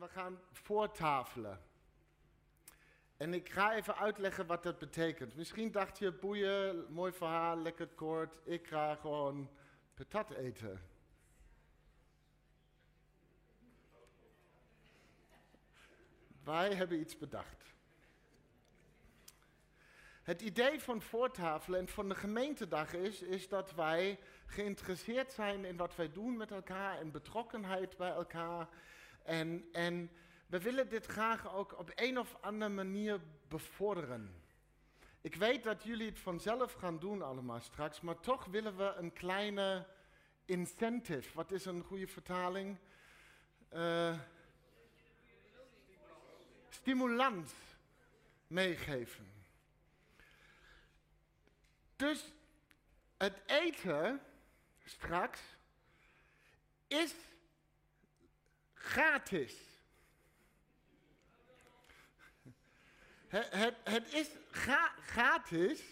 we gaan voortafelen. En ik ga even uitleggen wat dat betekent. Misschien dacht je, boeien, mooi verhaal, lekker kort. Ik ga gewoon patat eten. Wij hebben iets bedacht. Het idee van voortafelen en van de gemeentedag is, is dat wij geïnteresseerd zijn in wat wij doen met elkaar en betrokkenheid bij elkaar. En, en we willen dit graag ook op een of andere manier bevorderen. Ik weet dat jullie het vanzelf gaan doen allemaal straks, maar toch willen we een kleine incentive. Wat is een goede vertaling? Uh, stimulans meegeven. Dus het eten straks is gratis. Het, het, is gratis,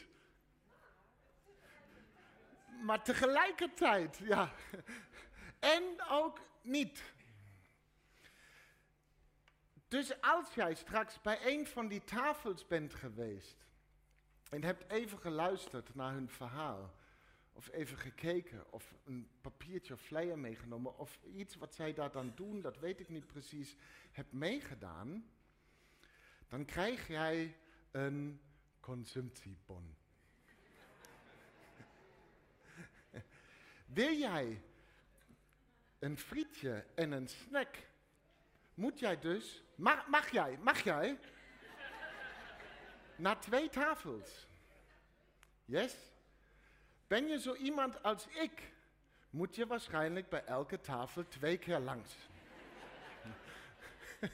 maar tegelijkertijd, ja. En ook niet. Dus als jij straks bij een van die tafels bent geweest en hebt even geluisterd naar hun verhaal, of even gekeken, of een papiertje of flyer meegenomen, of iets wat zij daar dan doen, dat weet ik niet precies, hebt meegedaan, dan krijg jij een consumptiebon. Wil jij een frietje en een snack, moet jij dus, mag, mag jij, mag jij, naar twee tafels. Yes? Ben je zo iemand als ik, moet je waarschijnlijk bij elke tafel twee keer langs.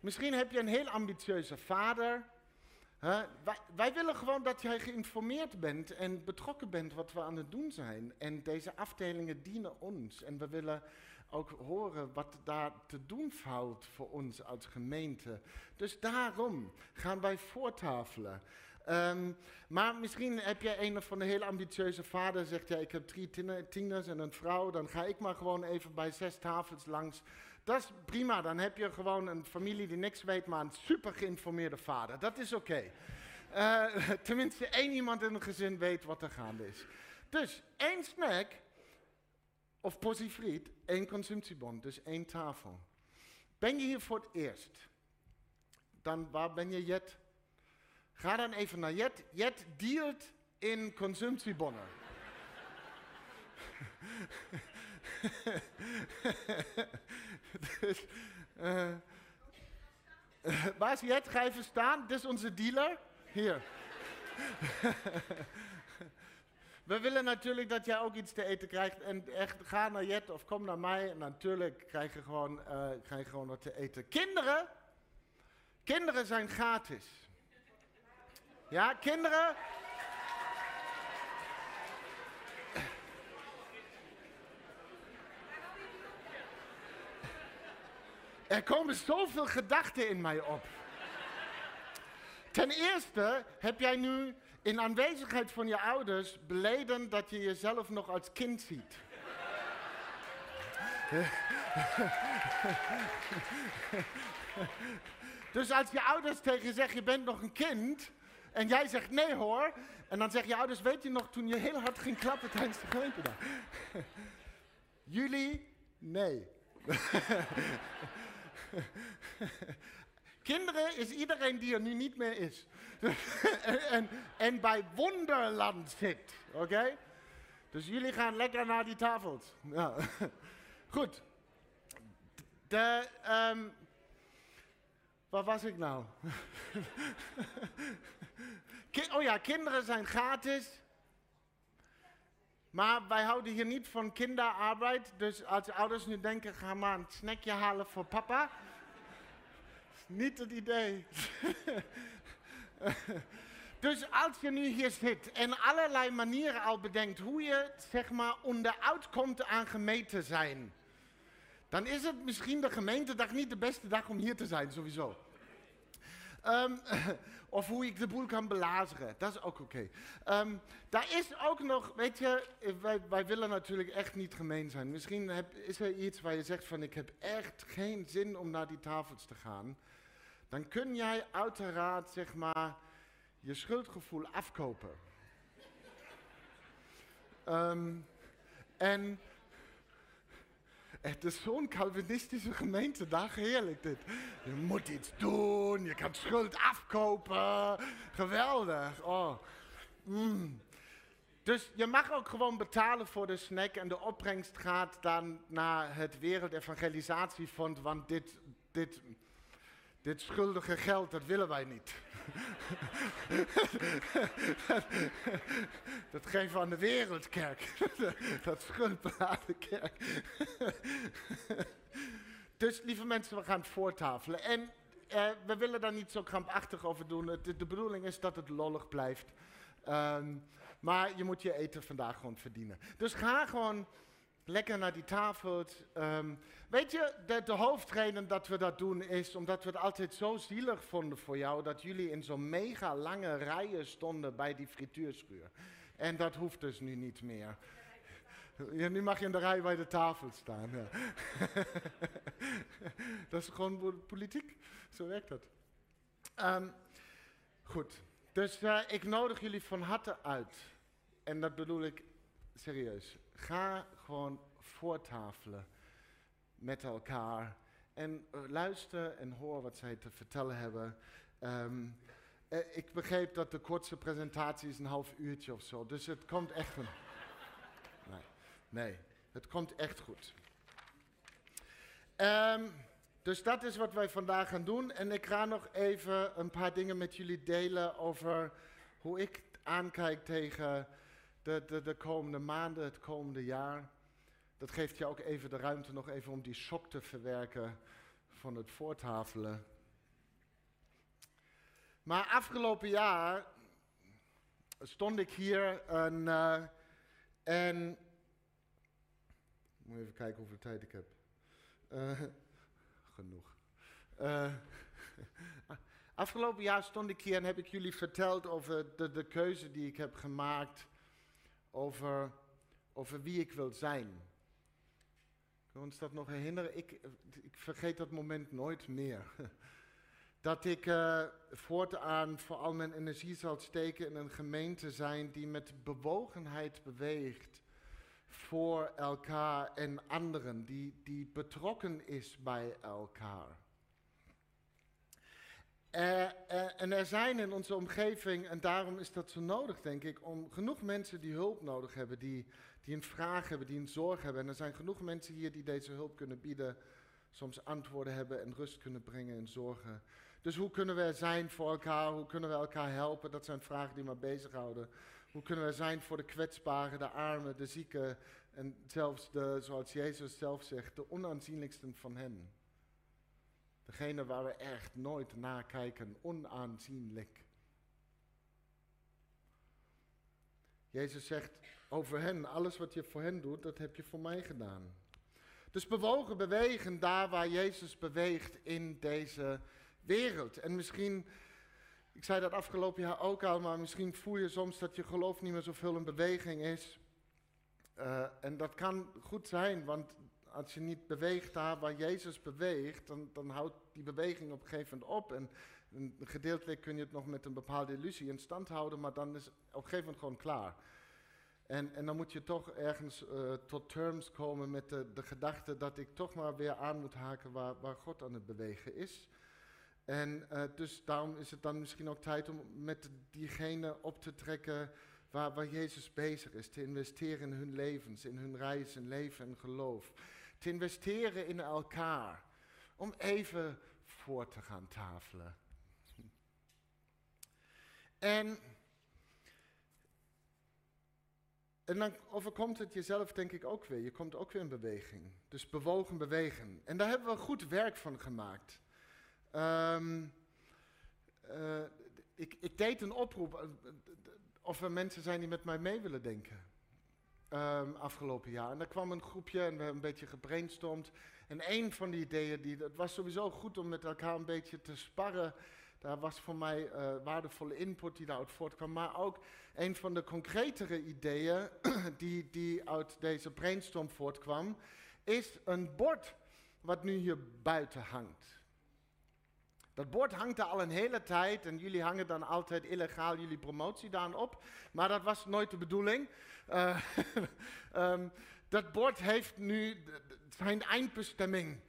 Misschien heb je een heel ambitieuze vader. Wij, wij, willen gewoon dat jij geïnformeerd bent en betrokken bent wat we aan het doen zijn. En deze afdelingen dienen ons. En we willen ook horen wat daar te doen valt voor ons als gemeente. Dus daarom gaan wij voortafelen. Um, maar misschien heb jij een of van de hele ambitieuze vader, zegt ja, ik heb drie tieners en een vrouw, dan ga ik maar gewoon even bij zes tafels langs. Dat is prima, dan heb je gewoon een familie die niks weet, maar een super geïnformeerde vader. Dat is oké. Uh, tenminste, één iemand in een gezin weet wat er gaande is. Dus één snack of friet, één consumptiebon, dus één tafel. Ben je hier voor het eerst? Dan waar ben je Jet? Ga dan even naar Jet. Jet dealt in consumptiebonnen. dus, waar is Jet? Ga even staan. Dit is onze dealer. Hier. We willen natuurlijk dat jij ook iets te eten krijgt. En echt, ga naar Jet of kom naar mij. En natuurlijk krijg je gewoon, uh, krijg je gewoon wat te eten. Kinderen, kinderen zijn gratis. Ja, kinderen. Er komen zoveel gedachten in mij op. Ten eerste heb jij nu in aanwezigheid van je ouders beleden dat je jezelf nog als kind ziet. dus als je ouders tegen je zeggen, je bent nog een kind, en jij zegt nee hoor, en dan zeggen je ouders, weet je nog toen je heel hard ging klappen tijdens de gemeentedag? Jullie, nee. Kinderen is iedereen die er nu niet meer is. en, en, bij Wonderland zit. Oké? Dus jullie gaan lekker naar die tafels. Ja. Goed. De, um, waar was ik nou? Oh ja, kinderen zijn gratis. Maar wij houden hier niet van kinderarbeid. Dus als ouders nu denken, ga maar een snackje halen voor papa. Niet het idee. dus als je nu hier zit en allerlei manieren al bedenkt hoe je zeg maar onderuit komt aan gemeente zijn, dan is het misschien de gemeentedag niet de beste dag om hier te zijn, sowieso. Ehm, of hoe ik de boel kan belazeren. Dat is ook oké. Ehm, daar is ook nog, weet je, wij, wij willen natuurlijk echt niet gemeen zijn. Misschien heb, is er iets waar je zegt van ik heb echt geen zin om naar die tafels te gaan. Dan kun jij uiteraard, zeg maar, je schuldgevoel afkopen. Ehm, en het is zo'n Calvinistische gemeentedag, heerlijk dit. Je moet iets doen, je kan schuld afkopen. Geweldig. Oh. Mm. Dus je mag ook gewoon betalen voor de snack en de opbrengst gaat dan naar het Wereldevangelisatiefonds, want dit, dit, dit schuldige geld, dat willen wij niet. dat geven we aan de wereldkerk. dat schuldbeladen kerk. dus lieve mensen, we gaan voortafelen. En eh, we willen daar niet zo krampachtig over doen. de bedoeling is dat het lollig blijft. Um, maar je moet je eten vandaag gewoon verdienen. Dus ga gewoon lekker naar die tafels. Um, weet je, de, de, hoofdreden dat we dat doen is omdat we het altijd zo zielig vonden voor jou dat jullie in zo'n mega lange rijen stonden bij die frituurschuur. En dat hoeft dus nu niet meer. Nu mag je in de rij bij de tafel staan. Ja. dat is gewoon politiek. Zo werkt dat. Um, goed. Dus uh, ik nodig jullie van harte uit. En dat bedoel ik serieus. Ga gewoon voortafelen met elkaar. En uh, luister en hoor wat zij te vertellen hebben. Um, uh, ik begreep dat de kortste presentatie is een half uurtje of zo. Dus het komt echt. Nee, nee het komt echt goed. Um, dus dat is wat wij vandaag gaan doen. En ik ga nog even een paar dingen met jullie delen over hoe ik aankijk tegen de, de, de komende maanden, het komende jaar. Dat geeft je ook even de ruimte nog even om die shock te verwerken van het voortafelen. Maar afgelopen jaar stond ik hier en, uh, en moet even kijken hoeveel tijd ik heb. Uh, genoeg. Uh, afgelopen jaar stond ik hier en heb ik jullie verteld over de, de keuze die ik heb gemaakt over, over wie ik wil zijn. Kun je ons dat nog herinneren? Ik, ik vergeet dat moment nooit meer. Dat ik uh, voortaan vooral mijn energie zal steken in een gemeente zijn die met bewogenheid beweegt voor elkaar en anderen, die, die betrokken is bij elkaar. Uh, uh, en er zijn in onze omgeving, en daarom is dat zo nodig, denk ik, om genoeg mensen die hulp nodig hebben, die, die een vraag hebben, die een zorg hebben. En er zijn genoeg mensen hier die deze hulp kunnen bieden, soms antwoorden hebben en rust kunnen brengen en zorgen. Dus hoe kunnen we er zijn voor elkaar? Hoe kunnen we elkaar helpen? Dat zijn vragen die me bezighouden. Hoe kunnen we er zijn voor de kwetsbaren, de armen, de zieken en zelfs de, zoals Jezus zelf zegt, de onaanzienlijksten van hen. Degene waar we echt nooit naar kijken, onaanzienlijk. Jezus zegt over hen, alles wat je voor hen doet, dat heb je voor mij gedaan. Dus bewogen, bewegen daar waar Jezus beweegt in deze wereld. En misschien, ik zei dat afgelopen jaar ook al, maar misschien voel je soms dat je geloof niet meer zoveel in beweging is. Uh, en dat kan goed zijn, want als je niet beweegt daar waar Jezus beweegt, dan, dan houdt die beweging op een gegeven moment op. En, gedeeltelijk kun je het nog met een bepaalde illusie in stand houden, maar dan is op een gegeven moment gewoon klaar. En, en dan moet je toch ergens uh, tot terms komen met de, gedachte dat ik toch maar weer aan moet haken waar, waar God aan het bewegen is. En uh, dus daarom is het dan misschien ook tijd om met diegene op te trekken waar, waar Jezus bezig is. Te investeren in hun levens, in hun reis en leven en geloof. Te investeren in elkaar. Om even voor te gaan tafelen. En, en dan overkomt het jezelf denk ik ook weer. Je komt ook weer in beweging. Dus bewogen bewegen. En daar hebben we goed werk van gemaakt. Um, uh, ik, ik, deed een oproep eh, of er mensen zijn die met mij mee willen denken. Um, afgelopen jaar. En daar kwam een groepje en we hebben een beetje gebrainstormd. En een van die ideeën, die, het was sowieso goed om met elkaar een beetje te sparren. Daar was voor mij uh, waardevolle input die daaruit voortkwam. Maar ook een van de concretere ideeën die, die uit deze brainstorm voortkwam, is een bord wat nu hier buiten hangt. Dat bord hangt er al een hele tijd en jullie hangen dan altijd illegaal jullie promotie daar op. Maar dat was nooit de bedoeling. Uh, um, dat bord heeft nu zijn eindbestemming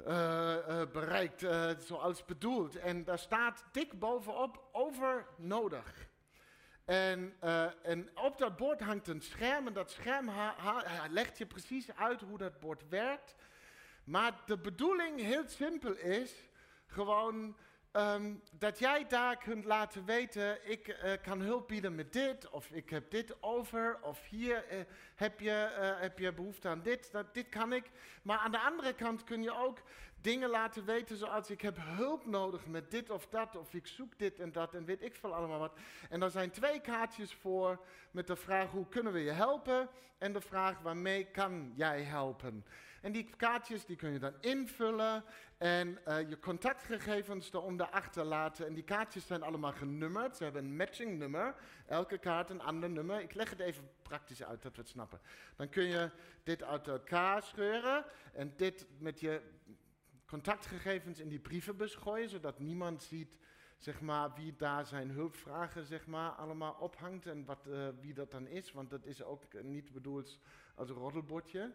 uh, uh, bereikt, zoals bedoeld. En daar staat dik bovenop over nodig. En, en, op dat bord hangt een scherm en dat scherm legt je precies uit hoe dat bord werkt. Maar de bedoeling heel simpel is gewoon ehm, dat jij daar kunt laten weten, ik uh, kan hulp bieden met dit, of ik heb dit over, of hier uh, heb, je, uh, heb je behoefte aan dit, dat, dit kan ik. Maar aan de andere kant kun je ook dingen laten weten zoals ik heb hulp nodig met dit of dat, of ik zoek dit en dat en weet ik veel allemaal wat. En daar zijn twee kaartjes voor met de vraag hoe kunnen we je helpen en de vraag waarmee kan jij helpen. En die kaartjes die kun je dan invullen en uh, je contactgegevens eronder achterlaten. En die kaartjes zijn allemaal genummerd. Ze hebben een matching nummer. Elke kaart een ander nummer. Ik leg het even praktisch uit, dat we het snappen. Dan kun je dit uit elkaar scheuren en dit met je contactgegevens in die brievenbus gooien, zodat niemand ziet zeg maar, wie daar zijn hulpvragen zeg maar, allemaal ophangt en wat, uh, wie dat dan is. Want dat is ook niet bedoeld als een roddelbordje.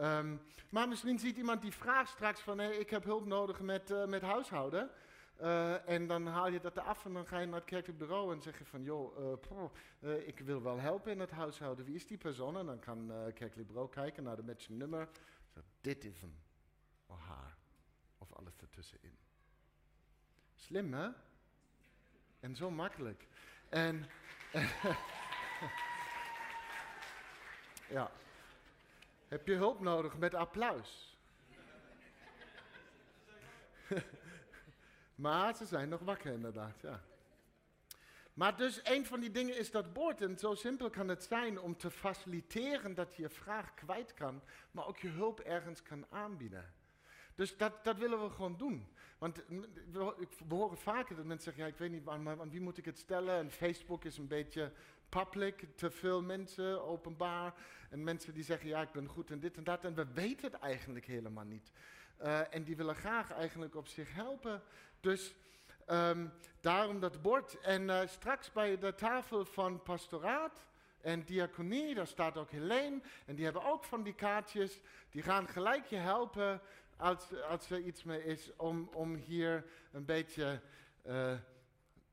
Um, maar misschien ziet iemand die vraagt straks van, hey, ik heb hulp nodig met, uh, met huishouden. Uh, en dan haal je dat eraf en dan ga je naar het kerkelijk bureau en zeg je van, joh, poh, ik wil wel helpen in het huishouden. Wie is die persoon? En dan kan het kerkelijk bureau kijken naar de matching nummer. Dit is hem, of haar, of alles ertussenin. Slim, hè? En zo makkelijk. En, ja. Heb je hulp nodig met applaus? maar ze zijn nog wakker inderdaad, ja. Maar dus een van die dingen is dat bord. En zo simpel kan het zijn om te faciliteren dat je je vraag kwijt kan, maar ook je hulp ergens kan aanbieden. Dus dat, dat willen we gewoon doen. Want we, we horen vaker dat mensen zeggen, ja, ik weet niet aan, aan wie moet ik het stellen. En Facebook is een beetje public, te veel mensen, openbaar. En mensen die zeggen, ja, ik ben goed in dit en dat. En we weten het eigenlijk helemaal niet. Uh, en die willen graag eigenlijk op zich helpen. Dus um, daarom dat bord. En uh, straks bij de tafel van pastoraat en diaconie, daar staat ook Helene. En die hebben ook van die kaartjes. Die gaan gelijk je helpen als, als er iets mee is om, om hier een beetje... Uh,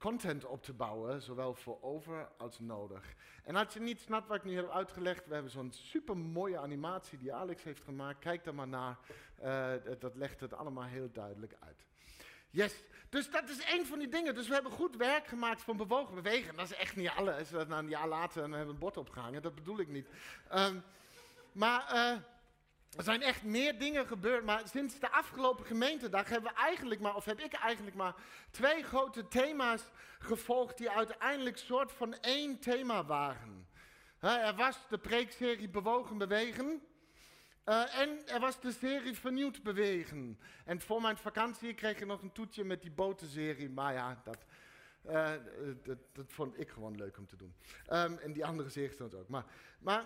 content op te bouwen, zowel voor over als nodig. En als je niet snapt wat ik nu heb uitgelegd, we hebben zo'n super mooie animatie die Alex heeft gemaakt. Kijk er maar naar, uh, dat legt het allemaal heel duidelijk uit. Yes, dus dat is een van die dingen. Dus we hebben goed werk gemaakt van bewogen bewegen. Dat is echt niet alles. Dat een jaar later en we hebben een bord opgehangen, dat bedoel ik niet. Um, maar... Uh, er zijn echt meer dingen gebeurd, maar sinds de afgelopen gemeentedag hebben we eigenlijk maar, of heb ik eigenlijk maar, twee grote thema's gevolgd die uiteindelijk soort van één thema waren. er was de preekserie Bewogen Bewegen. Uh, en er was de serie Vernieuwd Bewegen. En voor mijn vakantie kreeg ik nog een toetje met die botenserie. Maar ja, dat, uh, dat, dat, vond ik gewoon leuk om te doen. Um, en die andere series ook. Maar, maar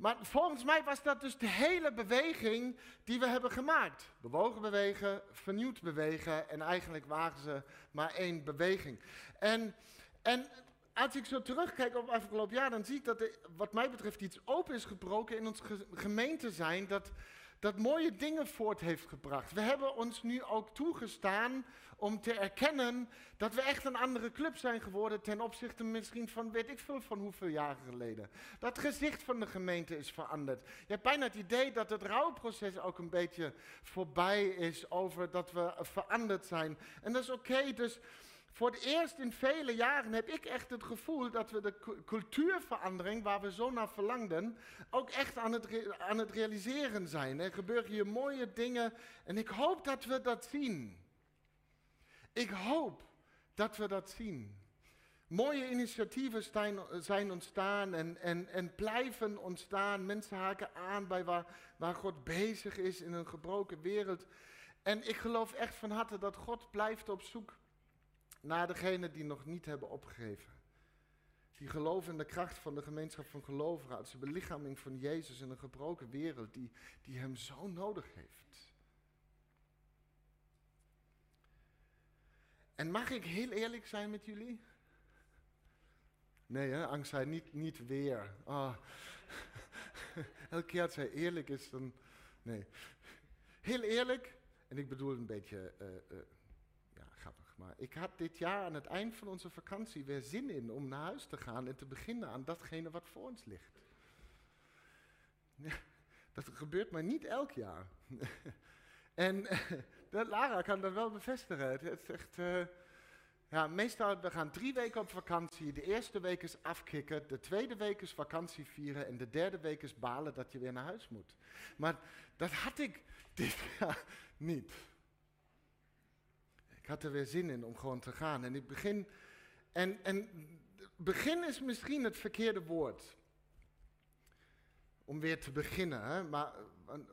maar volgens mij was dat dus de hele beweging die we hebben gemaakt. Bewogen bewegen, vernieuwd bewegen en eigenlijk waren ze maar één beweging. En, en als ik zo terugkijk op afgelopen jaar, dan zie ik dat er wat mij betreft iets open is gebroken in ons gemeente zijn. Dat, dat mooie dingen voort heeft gebracht. We hebben ons nu ook toegestaan om te erkennen dat we echt een andere club zijn geworden ten opzichte misschien van weet ik veel van hoeveel jaren geleden. Dat gezicht van de gemeente is veranderd. Je hebt bijna het idee dat het rouwproces ook een beetje voorbij is over dat we veranderd zijn. En dat is oké, dus voor het eerst in vele jaren heb ik echt het gevoel dat we de cultuurverandering waar we zo naar verlangden, ook echt aan het, aan het realiseren zijn. Er gebeuren hier mooie dingen en ik hoop dat we dat zien. Ik hoop dat we dat zien. Mooie initiatieven zijn, ontstaan en, en, en blijven ontstaan. Mensen haken aan bij waar, waar God bezig is in een gebroken wereld. En ik geloof echt van harte dat God blijft op zoek naar degenen die nog niet hebben opgegeven. Die geloven in de kracht van de gemeenschap van gelovigen als de belichaming van Jezus in een gebroken wereld die, die hem zo nodig heeft. En mag ik heel eerlijk zijn met jullie? Nee, hè? angst zei niet, niet weer. Ah. Elke keer als hij eerlijk is, dan. Nee. Heel eerlijk, en ik bedoel een beetje. Ja, grappig. Maar ik had dit jaar aan het eind van onze vakantie weer zin in om naar huis te gaan en te beginnen aan datgene wat voor ons ligt. dat gebeurt maar niet elk jaar. en Lara kan dat wel bevestigen. Het is echt. Uh, ja, meestal, we gaan drie weken op vakantie. De eerste week is afkicken, de tweede week is vakantie vieren en de derde week is balen dat je weer naar huis moet. Maar dat had ik dit jaar niet. Had er weer zin in om gewoon te gaan. En ik begin, en, en begin is misschien het verkeerde woord. Om weer te beginnen, hè? Maar,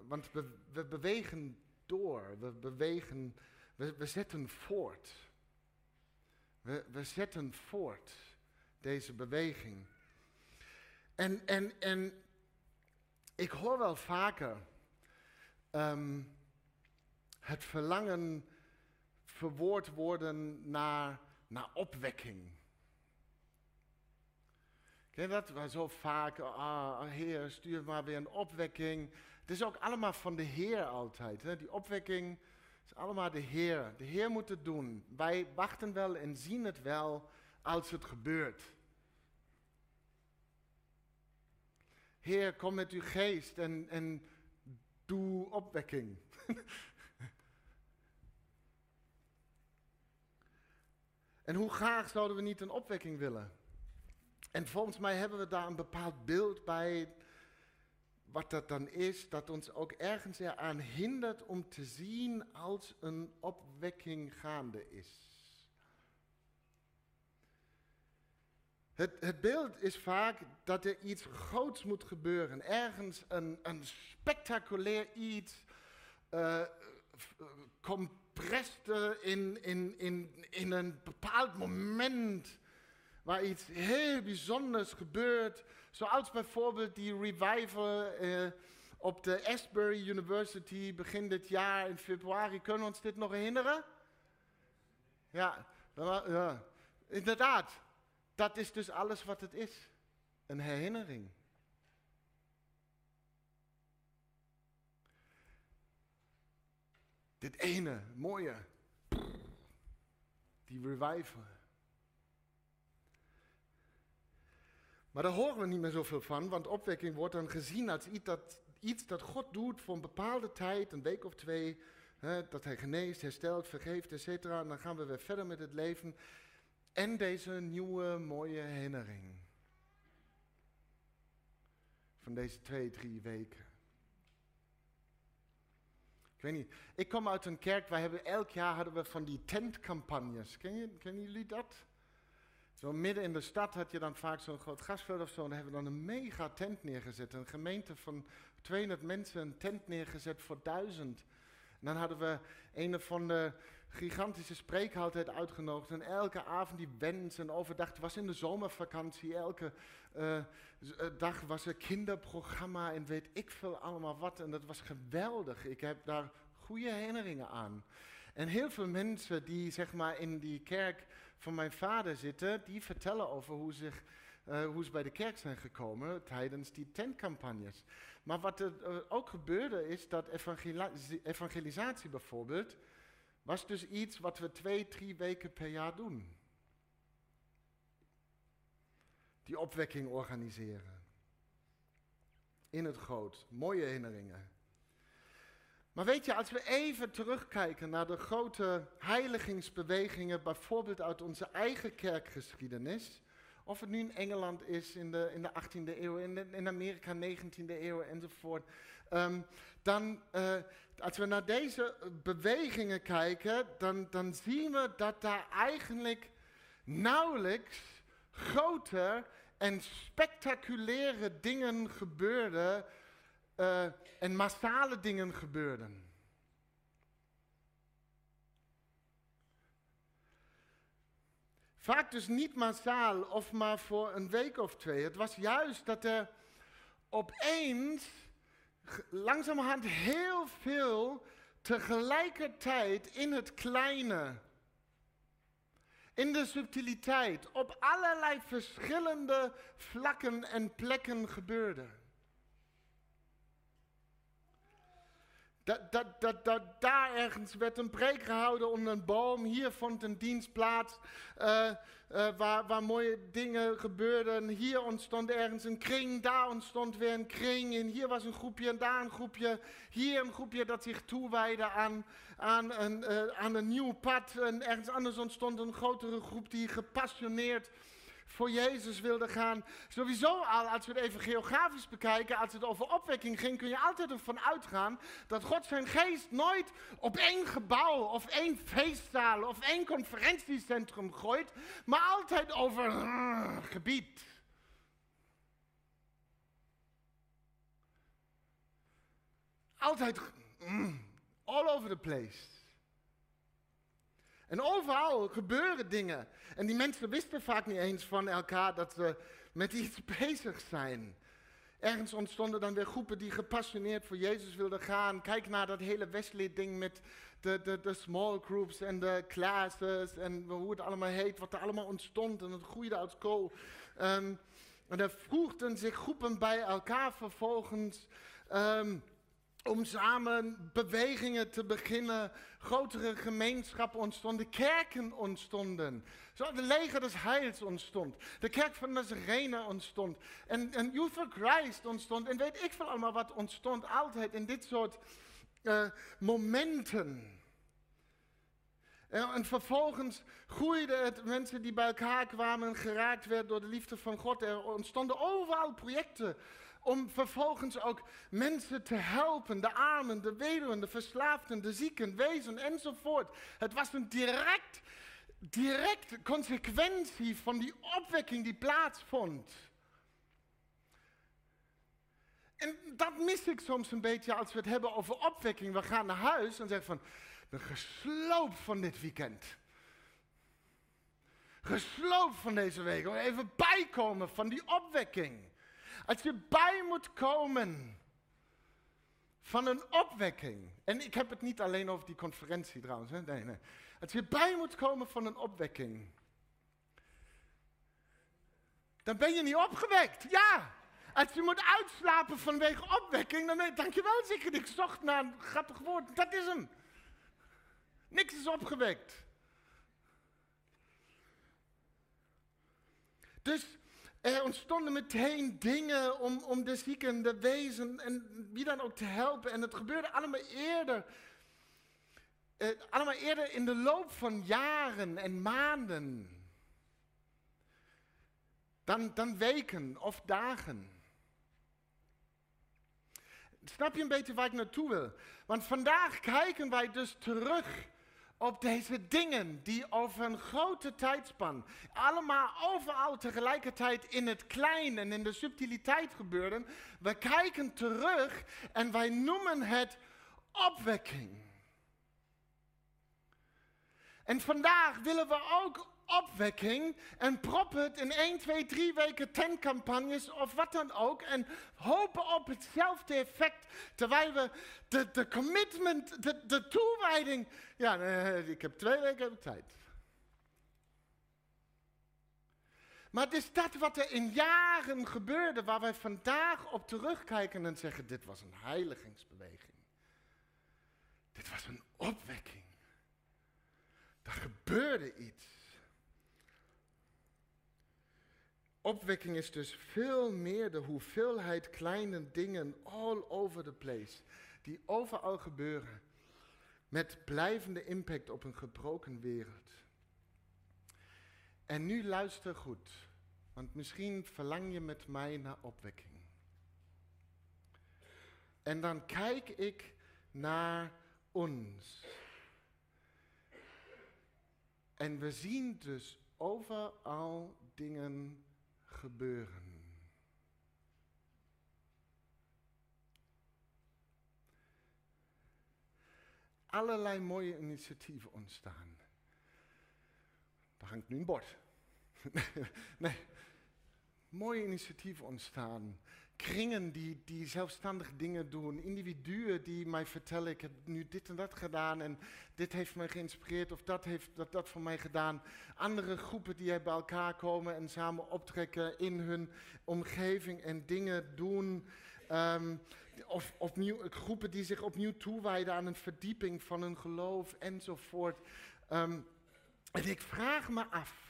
want we, we bewegen door, we bewegen, we, we zetten voort. We, we zetten voort deze beweging. En, en, en ik hoor wel vaker ehm, het verlangen verwoord worden naar, naar opwekking. Ken dat? We zo vaak, ah, Heer, stuur maar weer een opwekking. Het is ook allemaal van de Heer altijd. Hè? Die opwekking is allemaal de Heer. De Heer moet het doen. Wij wachten wel en zien het wel als het gebeurt. Heer, kom met uw geest en, en doe opwekking. en hoe graag zouden we niet een opwekking willen? En volgens mij hebben we daar een bepaald beeld bij wat dat dan is, dat ons ook ergens eraan hindert om te zien als een opwekking gaande is. Het, het, beeld is vaak dat er iets groots moet gebeuren. Ergens een, een spectaculair iets. Uh, in, in, in, in een bepaald moment. Waar iets heel bijzonders gebeurt. Zoals bijvoorbeeld die revival uh, op de Asbury University begin dit jaar in februari. Kunnen we ons dit nog herinneren? Ja, ja, inderdaad. Dat is dus alles wat het is. Een herinnering. Dit ene mooie. Die revival. Maar daar horen we niet meer zoveel van, want opwekking wordt dan gezien als iets dat, iets dat God doet voor een bepaalde tijd, een week of twee. Hè, dat hij geneest, herstelt, vergeeft, etc. En dan gaan we weer verder met het leven. En deze nieuwe mooie herinnering. Van deze twee, drie weken. Ik weet niet. Ik kom uit een kerk, wij hebben elk jaar hadden we van die tentcampagnes. Ken kennen jullie dat? Zo midden in de stad had je dan vaak zo'n groot gasveld of zo. En hebben we dan een mega tent neergezet. Een gemeente van 200 mensen een tent neergezet voor duizend. En dan hadden we een van de gigantische spreekhoudheid uitgenodigd. En elke avond die wens en overdag. Was in de zomervakantie. Elke uh, dag was er kinderprogramma en weet ik veel allemaal wat. En dat was geweldig. Ik heb daar goede herinneringen aan. En heel veel mensen die zeg maar in die kerk van mijn vader zitten, die vertellen over hoe, zich, uh, hoe ze bij de kerk zijn gekomen tijdens die tentcampagnes. Maar wat er ook gebeurde is dat evangelisatie bijvoorbeeld, was dus iets wat we twee, drie weken per jaar doen. Die opwekking organiseren. In het groot. Mooie herinneringen. Maar weet je, als we even terugkijken naar de grote heiligingsbewegingen, bijvoorbeeld uit onze eigen kerkgeschiedenis, of het nu in Engeland is in de, in de 18e eeuw, in, in Amerika 19e eeuw enzovoort, um, dan, uh, als we naar deze bewegingen kijken, dan, dan zien we dat daar eigenlijk nauwelijks grote en spectaculaire dingen gebeurden uh, en massale dingen gebeurden. Vaak dus niet massaal of maar voor een week of twee. Het was juist dat er opeens langzamerhand heel veel tegelijkertijd in het kleine, in de subtiliteit, op allerlei verschillende vlakken en plekken gebeurde. Dat, daar ergens werd een preek gehouden onder een boom. Hier vond een dienst plaats uh, uh, waar, waar mooie dingen gebeurden. Hier ontstond ergens een kring, daar ontstond weer een kring. En hier was een groepje en daar een groepje. Hier een groepje dat zich toewijde aan, aan, een, uh, aan een nieuw pad. En ergens anders ontstond een grotere groep die gepassioneerd voor Jezus wilde gaan. Sowieso al, als we het even geografisch bekijken, als het over opwekking ging, kun je altijd ervan uitgaan dat God zijn geest nooit op één gebouw of één feestzaal of één conferentiecentrum gooit, maar altijd over gebied. Altijd mm, all over the place. En overal gebeuren dingen. En die mensen wisten vaak niet eens van elkaar dat ze met iets bezig zijn. Ergens ontstonden dan weer groepen die gepassioneerd voor Jezus wilden gaan. Kijk naar dat hele Wesley-ding met de, de, de small groups en de classes en hoe het allemaal heet, wat er allemaal ontstond en het groeide als kool. Um, en er voegden zich groepen bij elkaar vervolgens. Um, om samen bewegingen te beginnen. Grotere gemeenschappen ontstonden, kerken ontstonden. Zo de leger des heils ontstond. De kerk van Nazarene ontstond. En, en Youth for Christ ontstond. En weet ik veel allemaal wat ontstond altijd in dit soort uh, momenten. En vervolgens groeide het, mensen die bij elkaar kwamen, geraakt werden door de liefde van God. Er ontstonden overal projecten om vervolgens ook mensen te helpen, de armen, de weduwen, de verslaafden, de zieken, wezen enzovoort. Het was een direct, direct consequentie van die opwekking die plaatsvond. En dat mis ik soms een beetje als we het hebben over opwekking. We gaan naar huis en zeggen van, ik ben gesloopt van dit weekend. Gesloopt van deze week. Even bijkomen van die opwekking. Als je bij moet komen van een opwekking. En ik heb het niet alleen over die conferentie trouwens. Nee, nee. Als je bij moet komen van een opwekking. Dan ben je niet opgewekt. Ja. Als je moet uitslapen vanwege opwekking, dan denk je wel zeker, ik zocht naar een grappig woord. Dat is hem. Niks is opgewekt. Dus er ontstonden meteen dingen om, om de zieken, de wezen en wie dan ook te helpen. En het gebeurde allemaal eerder. Eh, allemaal eerder in de loop van jaren en maanden. Dan, dan weken of dagen. Snap je een beetje waar ik naartoe wil? Want vandaag kijken wij dus terug op deze dingen die over een grote tijdspan, allemaal overal tegelijkertijd in het klein en in de subtiliteit gebeurden. We kijken terug en wij noemen het opwekking. En vandaag willen we ook opwekking en proppen het in 1, 2, 3 weken tentcampagnes of wat dan ook en hopen op hetzelfde effect terwijl we de, de commitment, de, de toewijding, ja, ik heb twee weken tijd. Maar het is dat wat er in jaren gebeurde, waar wij vandaag op terugkijken en zeggen, dit was een heiligingsbeweging. Dit was een opwekking. Er gebeurde iets. Opwekking is dus veel meer de hoeveelheid kleine dingen all over the place, die overal gebeuren, met blijvende impact op een gebroken wereld. En nu luister goed, want misschien verlang je met mij naar opwekking. En dan kijk ik naar ons. En we zien dus overal dingen gebeuren. Allerlei mooie initiatieven ontstaan. Daar hangt nu een bord. nee, mooie initiatieven ontstaan. Kringen die, die zelfstandig dingen doen. Individuen die mij vertellen, ik heb nu dit en dat gedaan en dit heeft mij geïnspireerd of dat heeft dat, dat voor mij gedaan. Andere groepen die bij elkaar komen en samen optrekken in hun omgeving en dingen doen. Ehm, of groepen die zich opnieuw toewijden aan een verdieping van hun geloof enzovoort. Um, en ik vraag me af,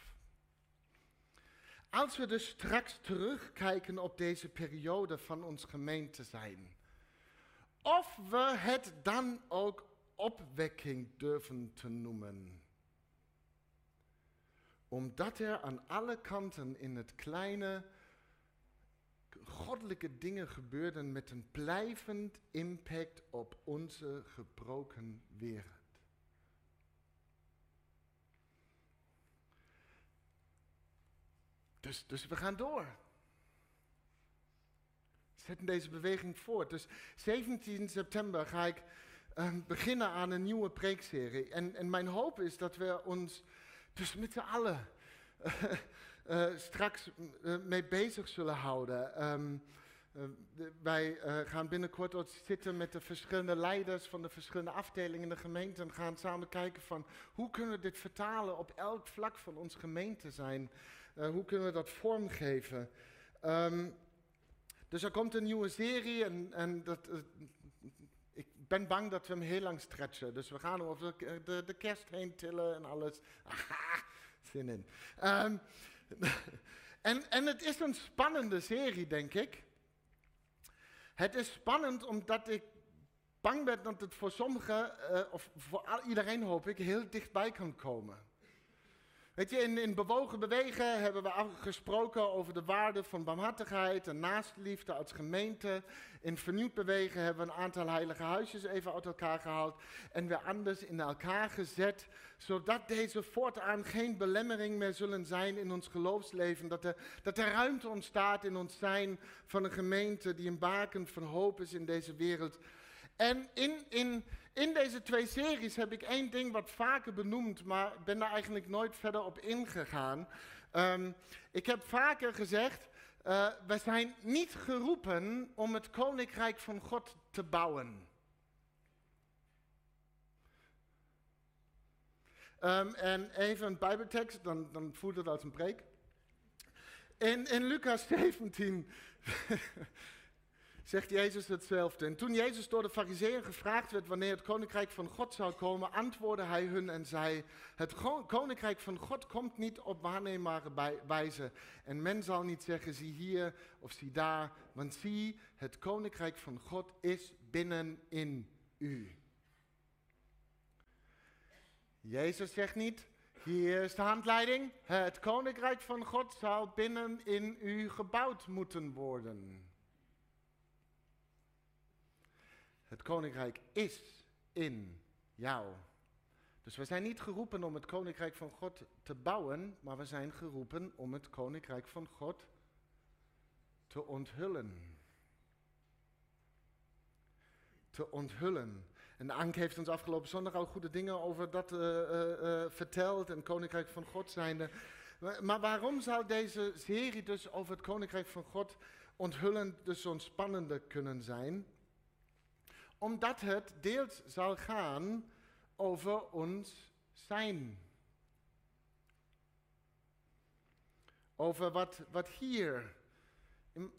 als we dus straks terugkijken op deze periode van ons gemeente zijn, of we het dan ook opwekking durven te noemen. Omdat er aan alle kanten in het kleine goddelijke dingen gebeurden met een blijvend impact op onze gebroken wereld. Dus, dus we gaan door. Zetten deze beweging voort. Dus 17 september ga ik ehm, beginnen aan een nieuwe preekserie. En, en mijn hoop is dat we ons dus met z'n allen uh, straks uh, mee bezig zullen houden. Um, wij gaan binnenkort ook zitten met de verschillende leiders van de verschillende afdelingen in de gemeente en gaan samen kijken van hoe kunnen we dit vertalen op elk vlak van onze gemeente zijn. Uh, hoe kunnen we dat vormgeven? Um, dus er komt een nieuwe serie en, en dat, uh, ik ben bang dat we hem heel lang stretchen. Dus we gaan over de, de, kerst heen tillen en alles. Aha, zin in. Um, en, en het is een spannende serie, denk ik. Het is spannend omdat ik bang ben dat het voor sommigen, uh, of voor iedereen hoop ik, heel dichtbij kan komen. Weet je, in, in Bewogen Bewegen hebben we gesproken over de waarde van barmhartigheid en naastliefde als gemeente. In Vernieuwd Bewegen hebben we een aantal heilige huisjes even uit elkaar gehaald en weer anders in elkaar gezet, zodat deze voortaan geen belemmering meer zullen zijn in ons geloofsleven. Dat er, dat er ruimte ontstaat in ons zijn van een gemeente die een baken van hoop is in deze wereld. En in, in, in deze twee series heb ik één ding wat vaker benoemd, maar ben daar eigenlijk nooit verder op ingegaan. Um, ik heb vaker gezegd, uh, we zijn niet geroepen om het koninkrijk van God te bouwen. Um, en even een bijbeltekst, dan, dan voelt het als een preek. In, in Lucas 17 zegt Jezus hetzelfde. En toen Jezus door de fariseeën gevraagd werd wanneer het koninkrijk van God zou komen, antwoordde hij hun en zei, het koninkrijk van God komt niet op waarneembare wijze. En men zal niet zeggen, zie hier of zie daar, want zie, het koninkrijk van God is binnen in u. Jezus zegt niet, hier is de handleiding, het koninkrijk van God zal binnen in u gebouwd moeten worden. Het koninkrijk is in jou. Dus we zijn niet geroepen om het koninkrijk van God te bouwen, maar we zijn geroepen om het koninkrijk van God te onthullen. Te onthullen. En Ank heeft ons afgelopen zondag al goede dingen over dat uh, uh, uh, verteld en koninkrijk van God zijnde. Maar, waarom zou deze serie dus over het koninkrijk van God onthullen dus zo'n spannende kunnen zijn? Omdat het deels zal gaan over ons zijn. Over wat, wat hier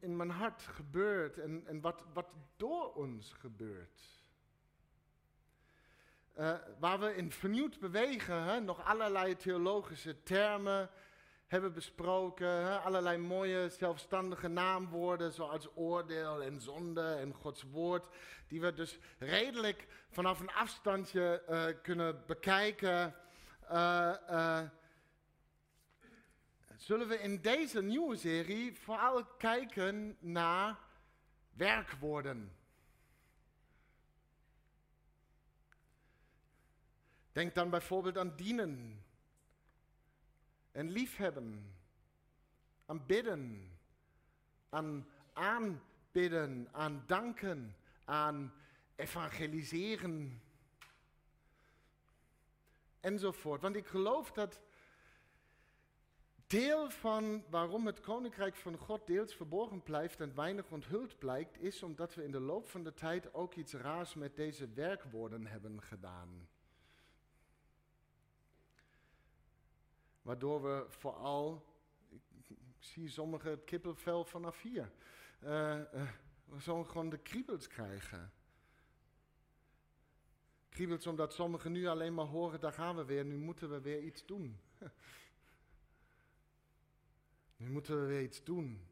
in, mijn hart gebeurt en, en wat, wat door ons gebeurt. Uh, waar we in vernieuwd bewegen, hè, nog allerlei theologische termen hebben besproken. Allerlei mooie zelfstandige naamwoorden zoals oordeel en zonde en Gods woord. Die we dus redelijk vanaf een afstandje uh, kunnen bekijken. Uh, uh, zullen we in deze nieuwe serie vooral kijken naar werkwoorden. Denk dan bijvoorbeeld aan dienen en liefhebben, aan bidden, aan aanbidden, aan danken, aan evangeliseren enzovoort. Want ik geloof dat Deel van waarom het koninkrijk van God deels verborgen blijft en weinig onthuld blijkt, is omdat we in de loop van de tijd ook iets raars met deze werkwoorden hebben gedaan. Waardoor we vooral, ik, zie sommigen het kippenvel vanaf hier, uh, uh, we zullen gewoon de kriebels krijgen. Kriebels omdat sommigen nu alleen maar horen, daar gaan we weer, nu moeten we weer iets doen. Nu moeten we weer iets doen.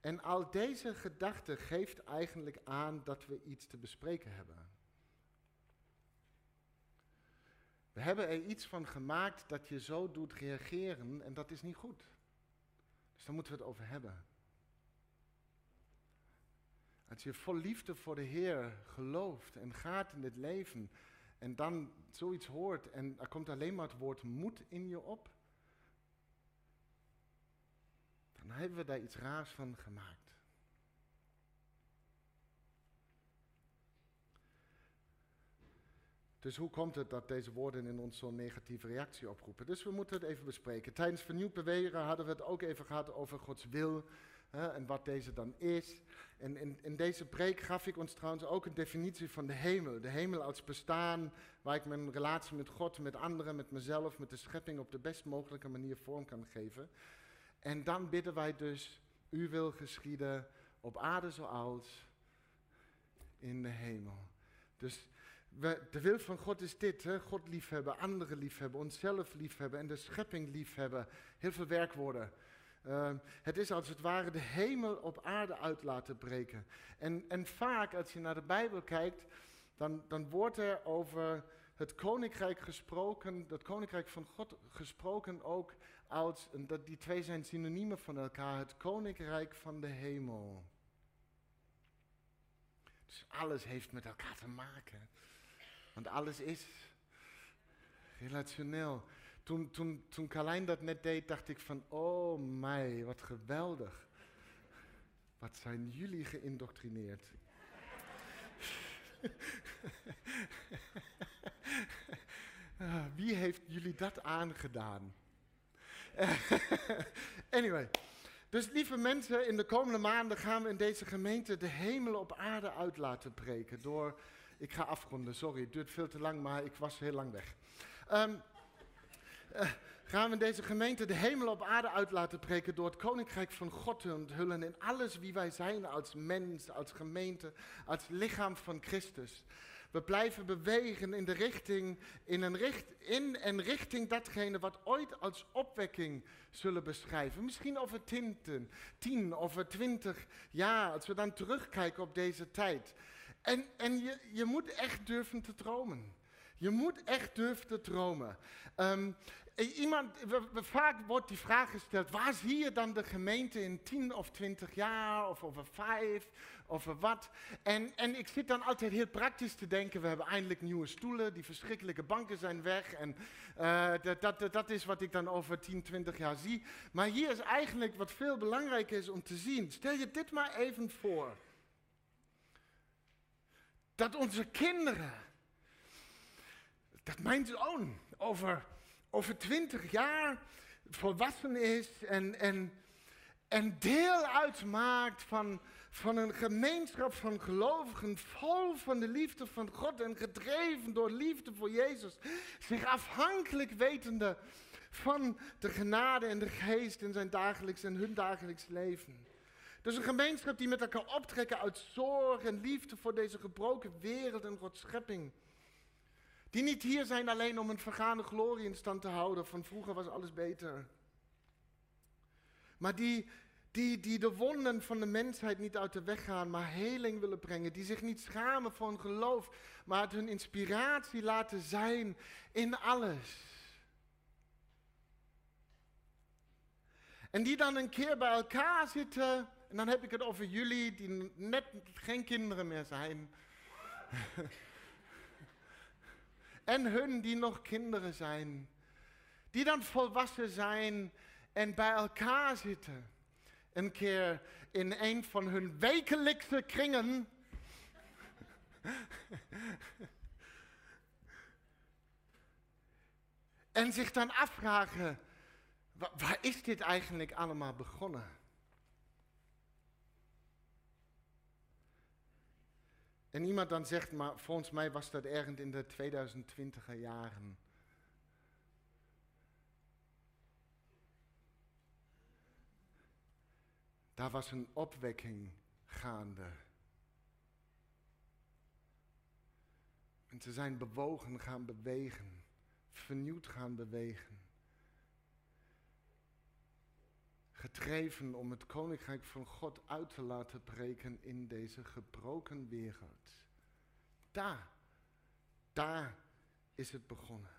En al deze gedachte geeft eigenlijk aan dat we iets te bespreken hebben. We hebben er iets van gemaakt dat je zo doet reageren en dat is niet goed. Dus daar moeten we het over hebben. Als je vol liefde voor de Heer gelooft en gaat in het leven en dan zoiets hoort en er komt alleen maar het woord moed in je op, dan hebben we daar iets raars van gemaakt. Dus hoe komt het dat deze woorden in ons zo'n negatieve reactie oproepen? Dus we moeten het even bespreken. Tijdens vernieuwd bewegen hadden we het ook even gehad over Gods wil hè, en wat deze dan is. En in, in deze preek gaf ik ons trouwens ook een definitie van de hemel. De hemel als bestaan waar ik mijn relatie met God, met anderen, met mezelf, met de schepping op de best mogelijke manier vorm kan geven. En dan bidden wij dus, u wil geschieden op aarde zoals in de hemel. Dus de wil van God is dit, hè? God liefhebben, anderen liefhebben, onszelf liefhebben en de schepping liefhebben. Heel veel werkwoorden. Uh, het is als het ware de hemel op aarde uit laten breken. En, en vaak, als je naar de Bijbel kijkt, dan, dan wordt er over het koninkrijk gesproken, het koninkrijk van God gesproken ook als, dat die twee zijn synoniemen van elkaar, het koninkrijk van de hemel. Dus alles heeft met elkaar te maken. Want alles is relationeel. Toen, toen, toen Carlijn dat net deed, dacht ik van, oh mij, wat geweldig. Wat zijn jullie geïndoctrineerd. Wie heeft jullie dat aangedaan? anyway. Dus lieve mensen, in de komende maanden gaan we in deze gemeente de hemel op aarde uit laten breken. Door, ik ga afronden, sorry, het duurt veel te lang, maar ik was heel lang weg. Um, gaan we deze gemeente de hemel op aarde uit laten breken door het koninkrijk van God te onthullen in alles wie wij zijn als mens, als gemeente, als lichaam van Christus. We blijven bewegen in de richting, in, een richt, in en richting datgene wat ooit als opwekking zullen beschrijven. Misschien over tinten, tien of twintig jaar, als we dan terugkijken op deze tijd. En, en je, je moet echt durven te dromen. Je moet echt durven te dromen. Um, Iemand, vaak wordt die vraag gesteld, waar zie je dan de gemeente in 10 of 20 jaar, of over vijf, of wat? En, en ik zit dan altijd heel praktisch te denken, we hebben eindelijk nieuwe stoelen, die verschrikkelijke banken zijn weg, en dat, dat, dat is wat ik dan over 10, 20 jaar zie. Maar hier is eigenlijk wat veel belangrijker is om te zien. Stel je dit maar even voor. Dat onze kinderen, dat mijn zoon over over twintig jaar volwassen is en, en, en deel uitmaakt van, van een gemeenschap van gelovigen, vol van de liefde van God en gedreven door liefde voor Jezus, zich afhankelijk wetende van de genade en de geest in zijn dagelijks en hun dagelijks leven. Dus een gemeenschap die met elkaar optrekken uit zorg en liefde voor deze gebroken wereld en Gods schepping. Die niet hier zijn alleen om een vergaande glorie in stand te houden van vroeger was alles beter. Maar die, die, die de wonden van de mensheid niet uit de weg gaan, maar heling willen brengen. Die zich niet schamen voor hun geloof, maar hun inspiratie laten zijn in alles. En die dan een keer bij elkaar zitten, en dan heb ik het over jullie die net geen kinderen meer zijn. en hun die nog kinderen zijn, die dan volwassen zijn en bij elkaar zitten. Een keer in een van hun wekelijkse kringen. en zich dan afvragen, Wa- waar is dit eigenlijk allemaal begonnen? En iemand dan zegt, maar volgens mij was dat ergens in de 2020er jaren. Daar was een opwekking gaande. En ze zijn bewogen gaan bewegen, vernieuwd gaan bewegen. Gedreven om het koninkrijk van God uit te laten breken in deze gebroken wereld. Daar, daar is het begonnen.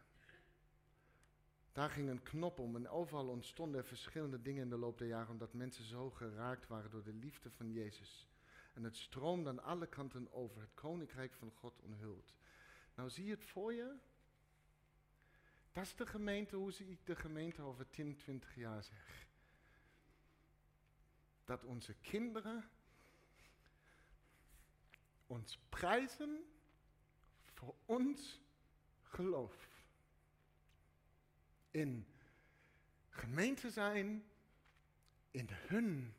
Daar ging een knop om en overal ontstonden er verschillende dingen in de loop der jaren, omdat mensen zo geraakt waren door de liefde van Jezus. En het stroomde aan alle kanten over, het koninkrijk van God onthuld. Nou zie je het voor je? Dat is de gemeente, hoe zie ik de gemeente over 10, 20 jaar zeg. Dat onze kinderen ons prijzen voor ons geloof. In gemeente zijn, in hun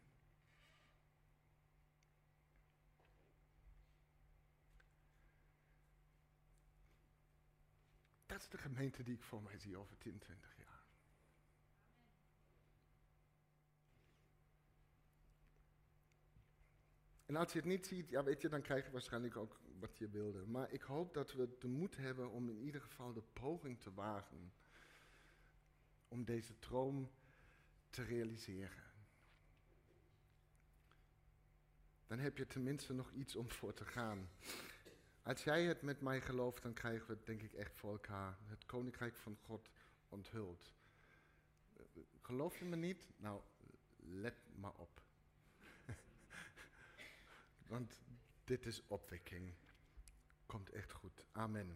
Dat is de gemeente die ik voor mij zie over 10, 20 jaar. En als je het niet ziet, ja weet je, dan krijg je waarschijnlijk ook wat je wilde. Maar ik hoop dat we de moed hebben om in ieder geval de poging te wagen om deze droom te realiseren. Dan heb je tenminste nog iets om voor te gaan. Als jij het met mij gelooft, dan krijgen we het denk ik echt voor elkaar. Het koninkrijk van God onthuld. Geloof je me niet? Nou, let maar op. Want dit is opwekking. Komt echt goed. Amen.